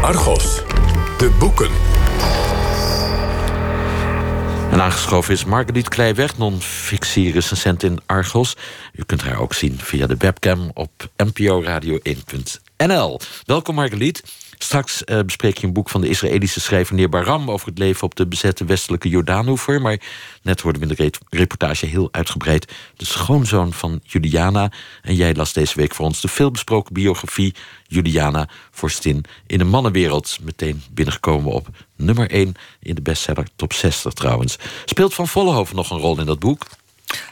Argos, de boeken. En aangeschoven is Marguerite Kleiweg, non-fictie-recensent in Argos. U kunt haar ook zien via de webcam op nporadio1.nl. Welkom Marguerite. Straks uh, bespreek je een boek van de Israëlische schrijver Neer Baram... over het leven op de bezette westelijke Jordaanoever. Maar net hoorden we in de reportage heel uitgebreid... de schoonzoon van Juliana. En jij las deze week voor ons de veelbesproken biografie... Juliana Vorstin in de mannenwereld. Meteen binnengekomen op nummer 1 in de bestseller Top 60 trouwens. Speelt Van Vollenhoven nog een rol in dat boek?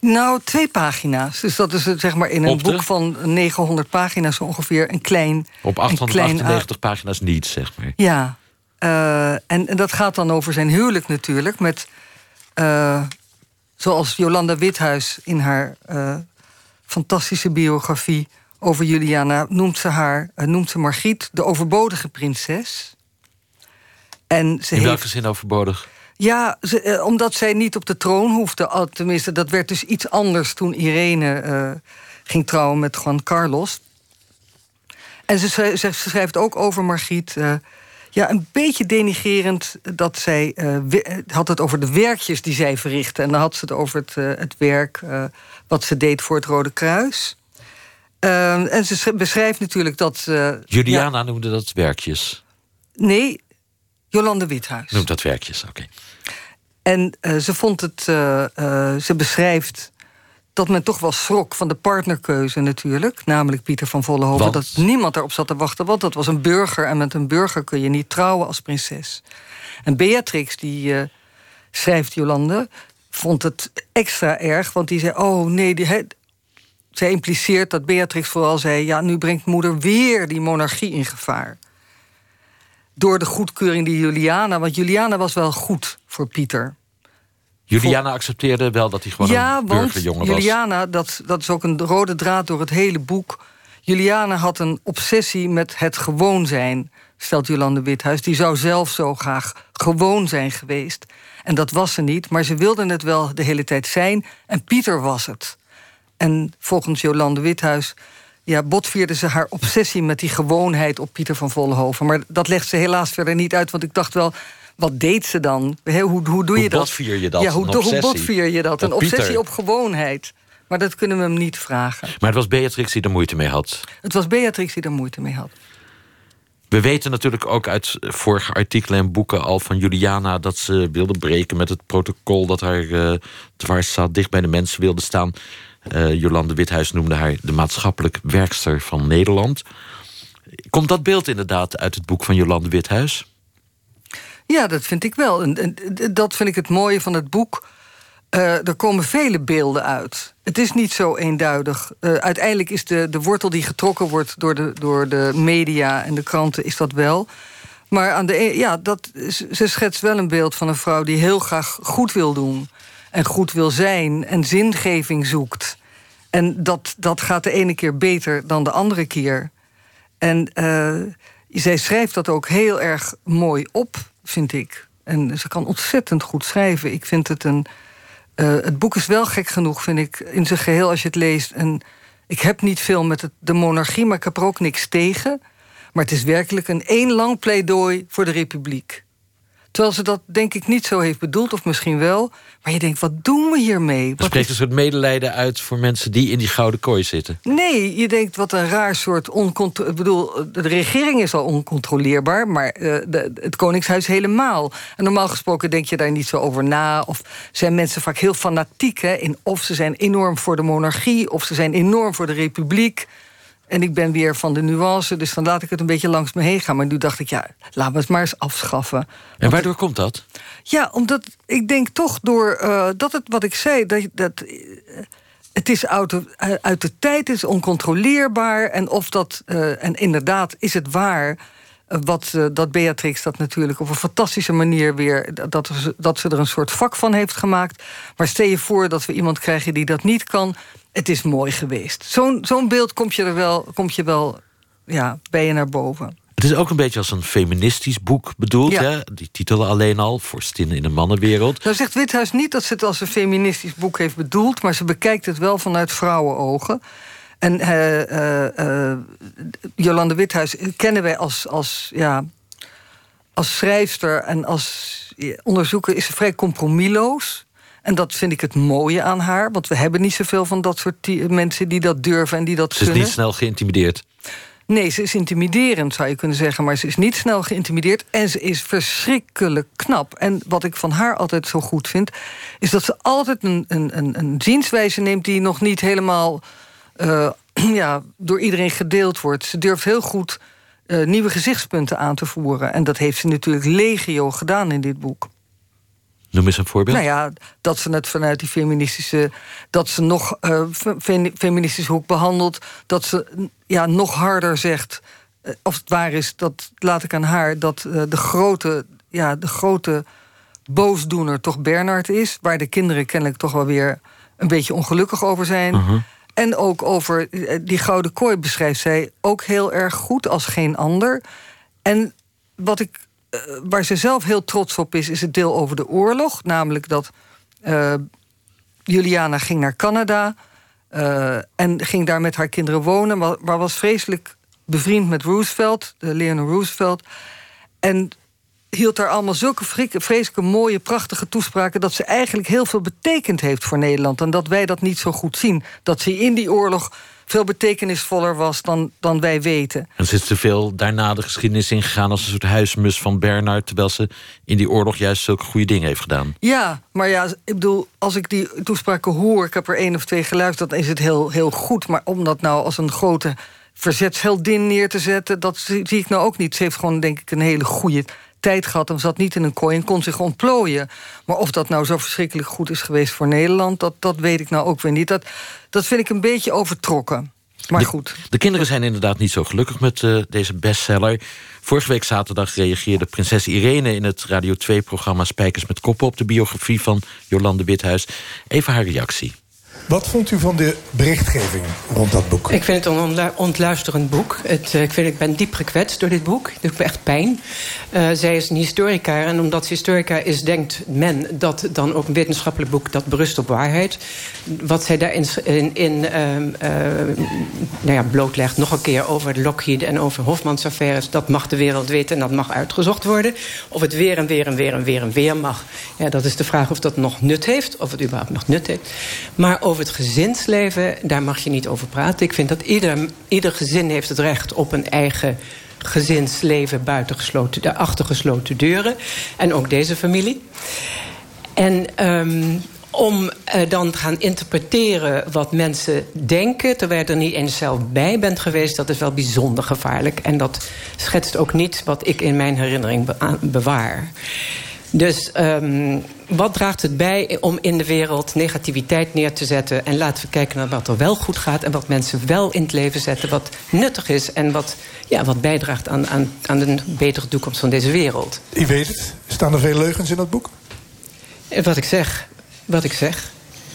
Nou, twee pagina's. Dus dat is het, zeg maar in een boek van 900 pagina's ongeveer een klein. Op 898 pagina's niet, zeg maar. Ja. Uh, en, en, dat gaat dan over zijn huwelijk natuurlijk. Met, uh, zoals Jolanda Withuis in haar uh, fantastische biografie over Juliana noemt ze haar, noemt ze Margriet de overbodige prinses. En ze in welke heeft, zin overbodig? Ja, eh, omdat zij niet op de troon hoefde. Tenminste, dat werd dus iets anders toen Irene eh, ging trouwen met Juan Carlos. En ze, ze, schrijft ook over Margriet. Uh, ja, een beetje denigerend dat zij. had het over de werkjes die zij verrichtte. En dan had ze het over het, het werk wat ze deed voor het Rode Kruis. en ze beschrijft natuurlijk dat. Juliana noemde dat werkjes. Nee, Jolande Withuis. Noemt dat werkjes, oké. En uh, ze vond het, uh, uh, ze beschrijft dat men toch wel schrok van de partnerkeuze natuurlijk. Namelijk Pieter van Vollenhoven. Dat niemand erop zat te wachten, want dat was een burger. En met een burger kun je niet trouwen als prinses. En Beatrix, die schrijft Jolande, vond het extra erg. Want die zei, oh nee, die, he, zij impliceert dat Beatrix vooral zei... ja, nu brengt moeder weer die monarchie in gevaar door de goedkeuring die Juliana... want Juliana was wel goed voor Pieter. Juliana accepteerde wel dat hij gewoon ja, een burgerjongen was. Juliana, dat, dat is ook een rode draad door het hele boek... Juliana had een obsessie met het gewoon zijn, stelt Jolande Withuis. Die zou zelf zo graag gewoon zijn geweest. En dat was ze niet, maar ze wilde het wel de hele tijd zijn. En Pieter was het. En volgens Jolande Withuis ja, botvierde ze haar obsessie met die gewoonheid op Pieter van Vollenhoven. Maar dat legt ze helaas verder niet uit, want ik dacht wel... Wat deed ze dan? hoe, hoe doe je dat? Botvier je dat? Ja, hoe, hoe botvier je dat? Een obsessie op gewoonheid. Maar dat kunnen we hem niet vragen. Maar het was Beatrix die er moeite mee had. Het was Beatrix die er moeite mee had. We weten natuurlijk ook uit vorige artikelen en boeken al van Juliana dat ze wilde breken met het protocol dat haar uh, dwars zat, dicht bij de mensen wilde staan. Uh, Jolande Withuis noemde haar de maatschappelijk werkster van Nederland. Komt dat beeld inderdaad uit het boek van Jolande Withuis? Ja, dat vind ik wel. En, dat vind ik het mooie van het boek. Uh, er komen vele beelden uit. Het is niet zo eenduidig. Uh, uiteindelijk is de, de wortel die getrokken wordt door de, door de media en de kranten, is dat wel. Maar aan de, e- ja, dat, ze schetst wel een beeld van een vrouw die heel graag goed wil doen en goed wil zijn en zingeving zoekt. En dat, dat gaat de ene keer beter dan de andere keer. En uh, zij schrijft dat ook heel erg mooi op, vind ik. En ze kan ontzettend goed schrijven. Ik vind het een. Uh, het boek is wel gek genoeg, vind ik, in zijn geheel als je het leest. En ik heb niet veel met de monarchie, maar ik heb er ook niks tegen. Maar het is werkelijk een één lang pleidooi voor de republiek. Terwijl ze dat denk ik niet zo heeft bedoeld, of misschien wel. Maar je denkt, wat doen we hiermee? Er spreekt een soort medelijden uit voor mensen die in die gouden kooi zitten. Nee, je denkt, wat een raar soort. Ik bedoel, de regering is al oncontroleerbaar... maar uh, de, het Koningshuis helemaal. En normaal gesproken denk je daar niet zo over na. Of zijn mensen vaak heel fanatiek hè, in of ze zijn enorm voor de monarchie... of ze zijn enorm voor de republiek... En ik ben weer van de nuance, dus dan laat ik het een beetje langs me heen gaan. Maar nu dacht ik, ja, laten we het maar eens afschaffen. En waardoor komt dat? Ja, omdat ik denk toch door uh, dat het wat ik zei, dat, dat uh, het is uit de, uit de tijd, is oncontroleerbaar. En of dat, uh, en inderdaad, is het waar. Wat, dat Beatrix dat natuurlijk op een fantastische manier weer. Dat, dat ze er een soort vak van heeft gemaakt. Maar stel je voor dat we iemand krijgen die dat niet kan het is mooi geweest. Zo'n zo'n beeld komt je er wel, komt je wel ja, bij je naar boven. Het is ook een beetje als een feministisch boek bedoeld. Ja. Hè? Die titel alleen al, Vorstin in de mannenwereld. Nou zegt Withuis niet dat ze het als een feministisch boek heeft bedoeld... maar ze bekijkt het wel vanuit vrouwenogen. En uh, Jolande Withuis kennen wij als, als, ja, als schrijfster en als onderzoeker is ze vrij compromisloos. En dat vind ik het mooie aan haar. Want we hebben niet zoveel van dat soort mensen die dat durven en die dat ze kunnen. Ze is niet snel geïntimideerd. Nee, ze is intimiderend, zou je kunnen zeggen. Maar ze is niet snel geïntimideerd. En ze is verschrikkelijk knap. En wat ik van haar altijd zo goed vind... is dat ze altijd een, een, een, een zienswijze neemt... die nog niet helemaal uh, ja, door iedereen gedeeld wordt. Ze durft heel goed uh, nieuwe gezichtspunten aan te voeren. En dat heeft ze natuurlijk legio gedaan in dit boek. Noem eens een voorbeeld. Nou ja, dat ze het vanuit die feministische... dat ze nog uh, feministisch hoek behandelt... dat ze ja, nog harder zegt... Uh, of het waar is, dat laat ik aan haar... dat uh, de grote, ja, de grote boosdoener toch Bernard is... waar de kinderen kennelijk toch wel weer een beetje ongelukkig over zijn... Uh -huh. En ook over die gouden kooi beschrijft zij ook heel erg goed als geen ander. En wat ik uh, waar ze zelf heel trots op is, is het deel over de oorlog. Namelijk dat uh, Juliana ging naar Canada en ging daar met haar kinderen wonen, maar, was vreselijk bevriend met Roosevelt, de Leonard Roosevelt. En hield daar allemaal zulke vreselijke mooie, prachtige toespraken... dat ze eigenlijk heel veel betekend heeft voor Nederland. En dat wij dat niet zo goed zien. Dat ze in die oorlog veel betekenisvoller was dan, dan wij weten. En ze is te veel daarna de geschiedenis ingegaan... als een soort huismus van Bernard... terwijl ze in die oorlog juist zulke goede dingen heeft gedaan. Ja, maar ja, ik bedoel, als ik die toespraken hoor... ik heb er één of twee geluisterd, dan is het heel, heel goed. Maar om dat nou als een grote verzetsheldin neer te zetten... dat zie ik nou ook niet. Ze heeft gewoon, denk ik, een hele goede tijd gehad en zat niet in een kooi en kon zich ontplooien. Maar of dat nou zo verschrikkelijk goed is geweest voor Nederland, dat, dat weet ik nou ook weer niet. Dat, dat vind ik een beetje overtrokken. Maar de, goed. De kinderen zijn inderdaad niet zo gelukkig met uh, deze bestseller. Vorige week zaterdag reageerde prinses Irene in het Radio 2-programma Spijkers met Koppen op de biografie van Jolande Withuis. Even haar reactie. Wat vond u van de berichtgeving rond dat boek? Ik vind het een ontlu ontluisterend boek. Het, uh, ik, vind, ik ben diep gekwetst door dit boek. Het doet me echt pijn. Uh, zij is een historica. En omdat ze historica is, denkt men dat dan ook een wetenschappelijk boek... dat berust op waarheid. Wat zij daarin in, in, uh, nou ja, blootlegt, nog een keer over Lockheed... en over Hofmans affaires, dat mag de wereld weten... en dat mag uitgezocht worden. Of het weer en weer en weer en weer en weer mag. Ja, dat is de vraag of dat nog nut heeft. Of het überhaupt nog nut heeft. Maar over het gezinsleven, daar mag je niet over praten. Ik vind dat ieder, ieder gezin heeft het recht op een eigen gezinsleven... buiten gesloten, de achtergesloten deuren. En ook deze familie. En um, om uh, dan te gaan interpreteren wat mensen denken... terwijl je er niet eens zelf bij bent geweest... dat is wel bijzonder gevaarlijk. En dat schetst ook niet wat ik in mijn herinnering be bewaar. Dus um, wat draagt het bij om in de wereld negativiteit neer te zetten... en laten we kijken naar wat er wel goed gaat... en wat mensen wel in het leven zetten, wat nuttig is... en wat, ja, wat bijdraagt aan, aan, aan een betere toekomst van deze wereld. U weet het. Staan er veel leugens in dat boek? Wat ik zeg. Wat ik zeg.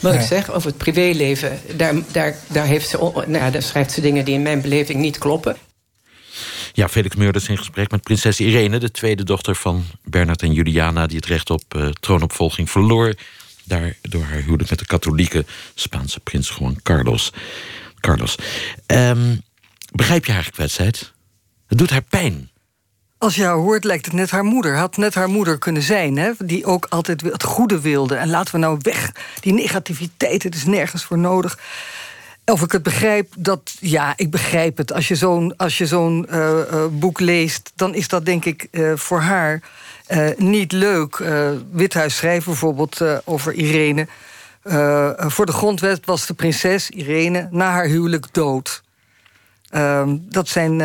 Wat ik zeg over het privéleven, daar, daar, daar, heeft ze, nou daar schrijft ze dingen die in mijn beleving niet kloppen. Ja, Felix Meurders in gesprek met prinses Irene... de tweede dochter van Bernard en Juliana... die het recht op uh, troonopvolging verloor... Daar, door haar huwelijk met de katholieke Spaanse prins Juan Carlos. Carlos. Um, begrijp je haar gekwetstheid? Het doet haar pijn. Als je haar hoort, lijkt het net haar moeder. Had net haar moeder kunnen zijn, hè? die ook altijd het goede wilde. En laten we nou weg, die negativiteit, het is nergens voor nodig. Of ik het begrijp, dat ja, ik begrijp het. Als je zo'n zo'n uh, uh, boek leest, dan is dat denk ik uh, voor haar niet leuk. Withuis schrijft bijvoorbeeld over Irene. voor de grondwet was de prinses Irene na haar huwelijk dood. Ehm, dat zijn,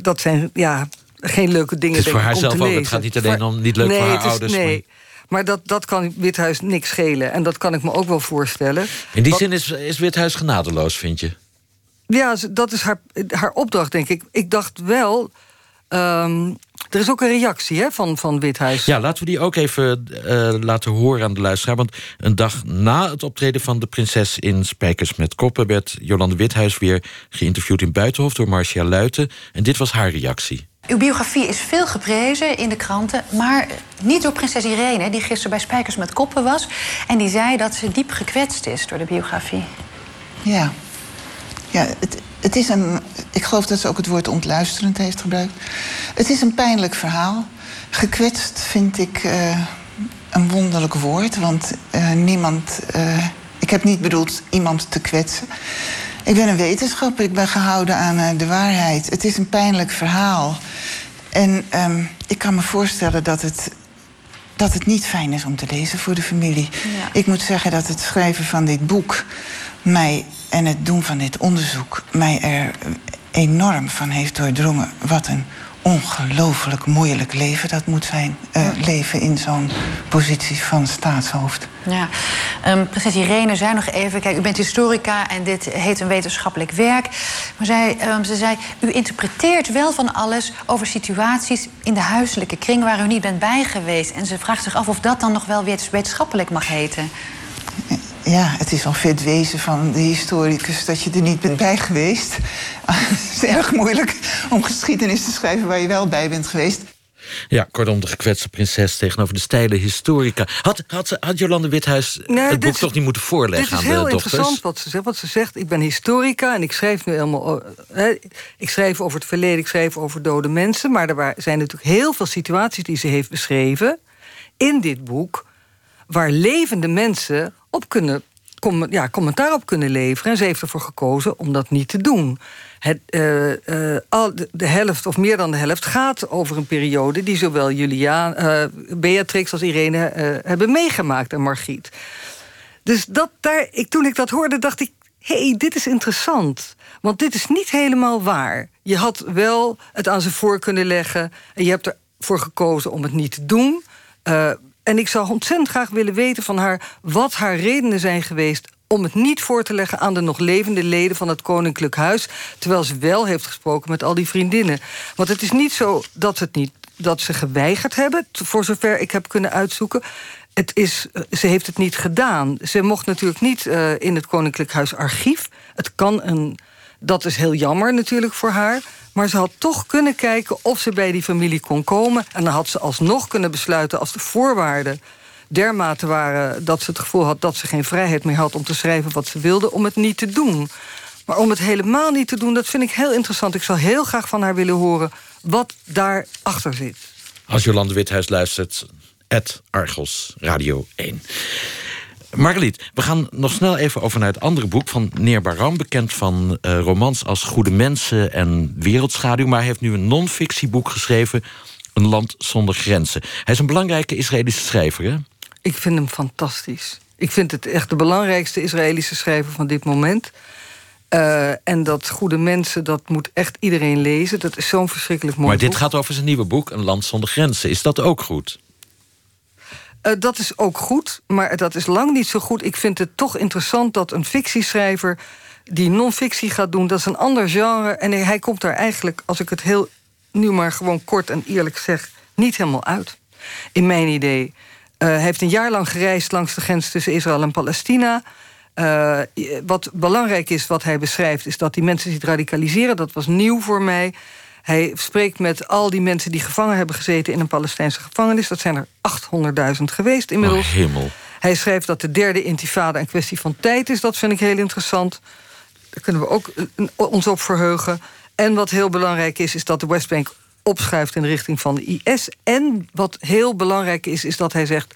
dat zijn ja, geen leuke dingen. Het is voor denk haar ik, om zelf te ook. Het gaat niet alleen om niet leuk nee, voor haar is, ouders. Nee. Maar dat, dat kan Withuis niks schelen. En dat kan ik me ook wel voorstellen. In die Wat, zin is, is Withuis genadeloos, vind je? Ja, dat is haar, haar opdracht, denk ik. Ik dacht wel... Um, er is ook een reactie hè, van, van Withuis. Ja, laten we die ook even uh, laten horen aan de luisteraar. Want een dag na het optreden van de prinses in Spijkers met Koppen... werd Jolande Withuis weer geïnterviewd in Buitenhof door Marcia Luiten. En dit was haar reactie. Uw biografie is veel geprezen in de kranten, maar niet door prinses Irene... die gisteren bij Spijkers met Koppen was. En die zei dat ze diep gekwetst is door de biografie. Ja. Ja, het, het is een. Ik geloof dat ze ook het woord ontluisterend heeft gebruikt. Het is een pijnlijk verhaal. Gekwetst vind ik uh, een wonderlijk woord, want uh, niemand. Uh, ik heb niet bedoeld iemand te kwetsen. Ik ben een wetenschapper, ik ben gehouden aan de waarheid. Het is een pijnlijk verhaal. En um, ik kan me voorstellen dat het dat het niet fijn is om te lezen voor de familie. Ja. Ik moet zeggen dat het schrijven van dit boek mij en het doen van dit onderzoek mij er enorm van heeft doordrongen wat een ongelooflijk moeilijk leven dat moet zijn. Uh, leven in zo'n positie van staatshoofd. Ja, um, prinses Irene zei nog even... kijk, u bent historica en dit heet een wetenschappelijk werk. Maar zij, um, ze zei, u interpreteert wel van alles... over situaties in de huiselijke kring waar u niet bent bij geweest. En ze vraagt zich af of dat dan nog wel wetenschappelijk mag heten ja, het is al vet wezen van de historicus dat je er niet bent bij geweest. het is erg moeilijk om geschiedenis te schrijven waar je wel bij bent geweest. Ja, kortom, de gekwetste prinses tegenover de steile historica. Had, had, had Jolande Withuis het boek toch niet moeten voorleggen aan de dochters? Het is heel interessant wat ze zegt. Wat ze zegt, ik ben historica en ik schrijf nu helemaal... Hè, ik schrijf over het verleden, ik schrijf over dode mensen... maar er zijn natuurlijk heel veel situaties die ze heeft beschreven... in dit boek, waar levende mensen op kunnen, ja, commentaar op kunnen leveren. En ze heeft ervoor gekozen om dat niet te doen. Het, uh, al de, helft of meer dan de helft gaat over een periode die zowel Julia, uh, Beatrix als Irene hebben meegemaakt en Margriet. Dus dat, daar, ik, toen ik dat hoorde, dacht ik: hé, hey, dit is interessant. Want dit is niet helemaal waar. Je had wel het aan ze voor kunnen leggen en je hebt ervoor gekozen om het niet te doen. En ik zou ontzettend graag willen weten van haar... wat haar redenen zijn geweest om het niet voor te leggen aan de nog levende leden van het Koninklijk Huis... terwijl ze wel heeft gesproken met al die vriendinnen. Want het is niet zo dat, het niet, dat ze geweigerd hebben... voor zover ik heb kunnen uitzoeken. Het is, ze heeft het niet gedaan. Ze mocht natuurlijk niet uh, in het Koninklijk Huis archief. Het kan een... Dat is heel jammer natuurlijk voor haar... Maar ze had toch kunnen kijken of ze bij die familie kon komen. En dan had ze alsnog kunnen besluiten als de voorwaarden dermate waren dat ze het gevoel had dat ze geen vrijheid meer had om te schrijven wat ze wilde, om het niet te doen. Maar om het helemaal niet te doen, dat vind ik heel interessant. Ik zou heel graag van haar willen horen wat daarachter zit. Als Jolande Withuis luistert, Argos Radio 1. Margeliet, we gaan nog snel even over naar het andere boek van Neer Baram. Bekend van uh, romans als Goede Mensen en Wereldschaduw. Maar hij heeft nu een non-fictieboek geschreven. Een land zonder grenzen. Hij is een belangrijke Israëlische schrijver, hè? Ik vind hem fantastisch. Ik vind het echt de belangrijkste Israëlische schrijver van dit moment. Uh, en dat Goede Mensen, dat moet echt iedereen lezen. Dat is zo'n verschrikkelijk mooi Maar dit gaat over zijn nieuwe boek, Een land zonder grenzen. Is dat ook goed? Uh, dat is ook goed, maar dat is lang niet zo goed. Ik vind het toch interessant dat een fictieschrijver die non-fictie gaat doen, dat is een ander genre. En hij komt daar eigenlijk, als ik het heel nu maar gewoon kort en eerlijk zeg, niet helemaal uit. In mijn idee. Uh, hij heeft een jaar lang gereisd langs de grens tussen Israël en Palestina. Uh, wat belangrijk is, wat hij beschrijft, is dat die mensen zich radicaliseren. Dat was nieuw voor mij. Hij spreekt met al die mensen die gevangen hebben gezeten in een Palestijnse gevangenis. Dat zijn er 800.000 geweest inmiddels. Oh, hemel. Hij schrijft dat de derde intifada een kwestie van tijd is. Dat vind ik heel interessant. Daar kunnen we ook eh, ons op verheugen. En wat heel belangrijk is, is dat de Westbank opschuift in de richting van de IS. En wat heel belangrijk is, is dat hij zegt...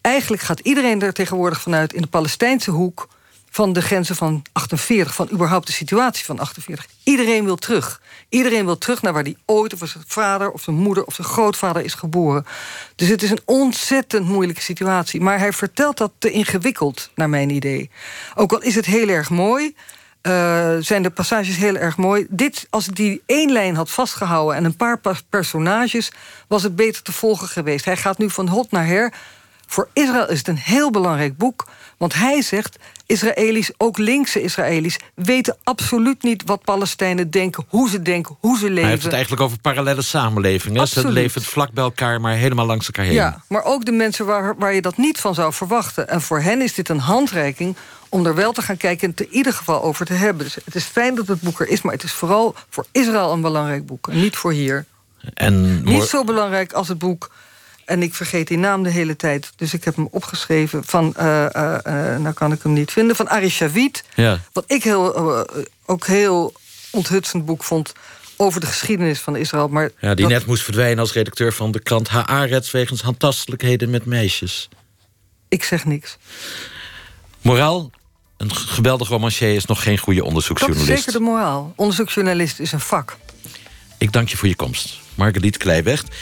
eigenlijk gaat iedereen er tegenwoordig vanuit in de Palestijnse hoek van de grenzen van 48, van überhaupt de situatie van 48. Iedereen wil terug. Iedereen wil terug naar waar hij ooit of zijn vader of zijn moeder of zijn grootvader is geboren. Dus het is een ontzettend moeilijke situatie. Maar hij vertelt dat te ingewikkeld, naar mijn idee. Ook al is het heel erg mooi, uh, zijn de passages heel erg mooi. Dit, als die één lijn had vastgehouden en een paar personages, was het beter te volgen geweest. Hij gaat nu van hot naar her. Voor Israël is het een heel belangrijk boek. Want hij zegt, Israëli's, ook linkse Israëli's... weten absoluut niet wat Palestijnen denken, hoe ze denken, hoe ze leven. Hij heeft het eigenlijk over parallele samenlevingen. Ze leven vlak bij elkaar, maar helemaal langs elkaar heen. Ja, maar ook de mensen waar, waar je dat niet van zou verwachten. En voor hen is dit een handreiking om er wel te gaan kijken... en het in ieder geval over te hebben. Dus het is fijn dat het boek er is, maar het is vooral voor Israël een belangrijk boek. En niet voor hier. En niet zo belangrijk als het boek en ik vergeet die naam de hele tijd. Dus ik heb hem opgeschreven van... Uh, uh, nou kan ik hem niet vinden. Van Ari Shavit. Ja. Wat ik heel ook heel onthutsend boek vond over de geschiedenis van Israël. Maar ja, die dat- net moest verdwijnen als redacteur van de krant Haaretz... wegens handtastelijkheden met meisjes. Ik zeg niks. Moraal, een geweldig romancier is nog geen goede Dat is onderzoeksjournalist. zeker de moraal. Onderzoeksjournalist is een vak. Ik dank je voor je komst. Marguerite Kleiwecht.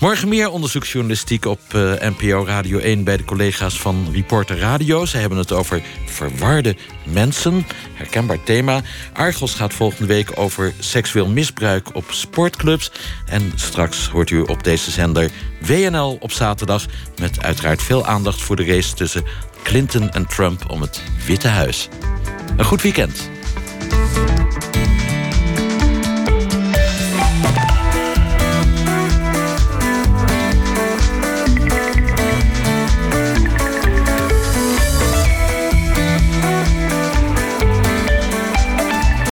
Morgen meer onderzoeksjournalistiek op eh, NPO Radio 1... bij de collega's van Reporter Radio. Ze hebben het over verwarde mensen. Herkenbaar thema. Argos gaat volgende week over seksueel misbruik op sportclubs. En straks hoort u op deze zender WNL op zaterdag... met uiteraard veel aandacht voor de race tussen Clinton en Trump... om het Witte Huis. Een goed weekend.